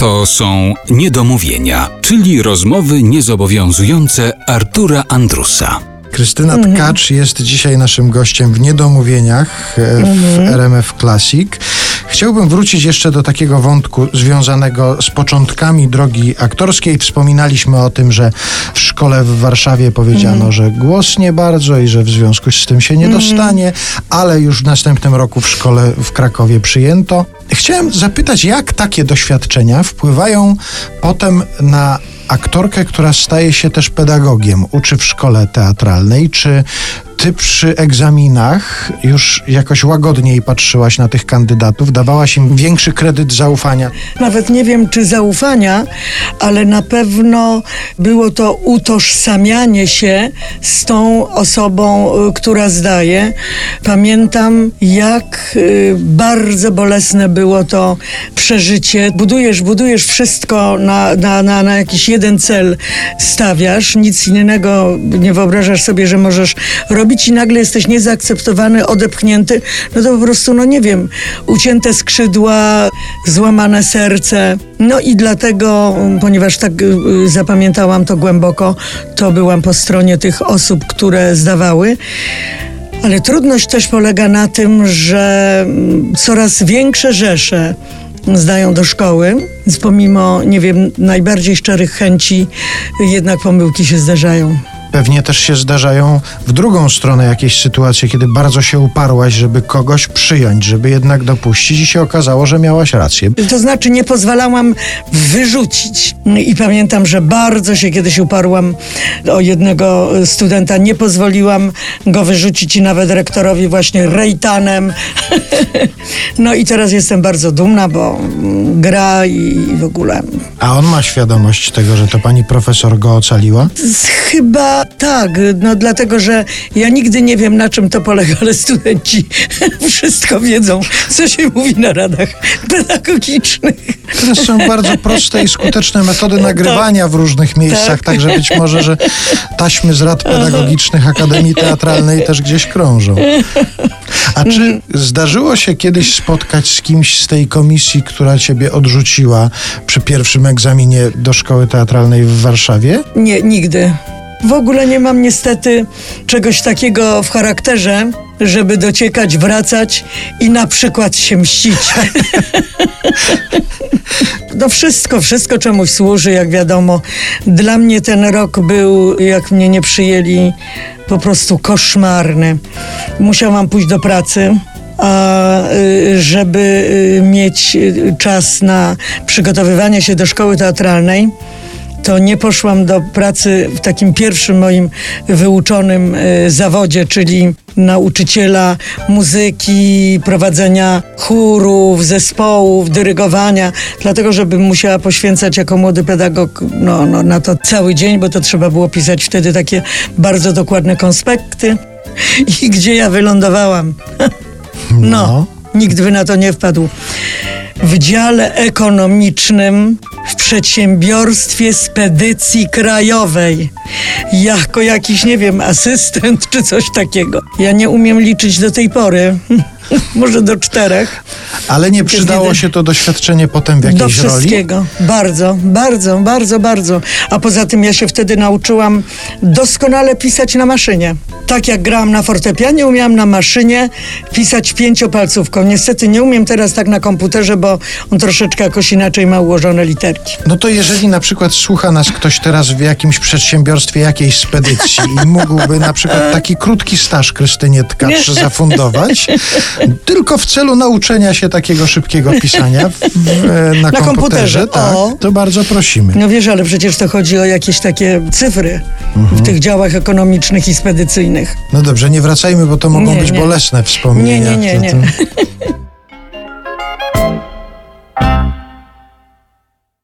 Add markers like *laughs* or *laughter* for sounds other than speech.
To są niedomówienia, czyli rozmowy niezobowiązujące Artura Andrusa. Krystyna Tkacz jest dzisiaj naszym gościem w Niedomówieniach e, w RMF Classic. Chciałbym wrócić jeszcze do takiego wątku związanego z początkami drogi aktorskiej. Wspominaliśmy o tym, że w szkole w Warszawie powiedziano, że głos nie bardzo i że w związku z tym się nie dostanie, ale już w następnym roku w szkole w Krakowie przyjęto. Chciałem zapytać, jak takie doświadczenia wpływają potem na aktorkę, która staje się też pedagogiem, uczy w szkole teatralnej, czy ty przy egzaminach już jakoś łagodniej patrzyłaś na tych kandydatów, dawałaś im większy kredyt zaufania? Nawet nie wiem, czy zaufania, ale na pewno było to utożsamianie się z tą osobą, y, która zdaje. Pamiętam, jak y, bardzo bolesne było to przeżycie. Budujesz, budujesz wszystko na, na, na, na jakiś jeden cel, stawiasz, nic innego nie wyobrażasz sobie, że możesz robić i nagle jesteś niezaakceptowany, odepchnięty, no to po prostu, no nie wiem, ucięte skrzydła, złamane serce. No i dlatego, ponieważ tak y, zapamiętałam to głęboko, to byłam po stronie tych osób, które zdawały. Ale trudność też polega na tym, że mm, coraz większe rzesze zdają do szkoły, więc pomimo, nie wiem, najbardziej szczerych chęci, jednak pomyłki się zdarzają. Pewnie też się zdarzają w drugą stronę jakieś sytuacje, kiedy bardzo się uparłaś, żeby kogoś przyjąć, żeby jednak dopuścić i się okazało, że miałaś rację. To znaczy nie pozwalałam wyrzucić. I pamiętam, że bardzo się kiedyś uparłam o jednego studenta. Nie pozwoliłam go wyrzucić i nawet rektorowi właśnie rejtanem. *laughs* No i teraz jestem bardzo dumna, bo gra i w ogóle. A on ma świadomość tego, że to pani profesor go ocaliła? Chyba tak, no dlatego, że ja nigdy nie wiem na czym to polega, ale studenci *laughs* wszystko wiedzą, co się mówi na radach pedagogicznych. Teraz są bardzo proste i skuteczne metody nagrywania w różnych miejscach, Tak. także być może, że taśmy z rad pedagogicznych Akademii Teatralnej też gdzieś krążą. A czy zdarzyło się kiedyś spotkać z kimś z tej komisji, która ciebie odrzuciła przy pierwszym egzaminie do szkoły teatralnej w Warszawie? Nie, nigdy. W ogóle nie mam niestety czegoś takiego w charakterze, żeby dociekać, wracać i na przykład się mścić. *laughs* No wszystko, wszystko czemuś służy, jak wiadomo. Dla mnie ten rok był, jak mnie nie przyjęli, po prostu koszmarny. Musiałam pójść do pracy. A y, żeby y, mieć y, czas na przygotowywanie się do szkoły teatralnej, to nie poszłam do pracy w takim pierwszym moim wyuczonym y, zawodzie, czyli nauczyciela muzyki, prowadzenia chórów, zespołów, dyrygowania, dlatego żebym musiała poświęcać jako młody pedagog no, no, na to cały dzień, bo to trzeba było pisać wtedy takie bardzo dokładne konspekty. I gdzie ja wylądowałam? *laughs* No, nikt by na to nie wpadł. W dziale ekonomicznym w przedsiębiorstwie spedycji krajowej. Jako jakiś, nie wiem, asystent czy coś takiego. Ja nie umiem liczyć do tej pory. *laughs* Może do czterech. Ale nie przydało się to doświadczenie potem w Do jakiejś roli? wszystkiego. Bardzo, bardzo, bardzo, bardzo. A poza tym ja się wtedy nauczyłam doskonale pisać na maszynie. Tak jak grałam na fortepianie, umiałam na maszynie pisać pięciopalcówką. Niestety nie umiem teraz tak na komputerze, bo on troszeczkę jakoś inaczej ma ułożone literki. No to jeżeli na przykład słucha nas ktoś teraz w jakimś przedsiębiorstwie jakiejś spedycji i mógłby na przykład taki krótki staż Krystynie Tkacz zafundować, tylko w celu nauczenia się takiego szybkiego pisania w, w, na, Na komputerze, komputerze, tak, to bardzo prosimy. No wiesz, ale przecież to chodzi o jakieś takie cyfry w tych działach ekonomicznych i spedycyjnych. No dobrze, nie wracajmy, bo to mogą Nie, być nie. bolesne wspomnienia. Nie, nie, nie, nie.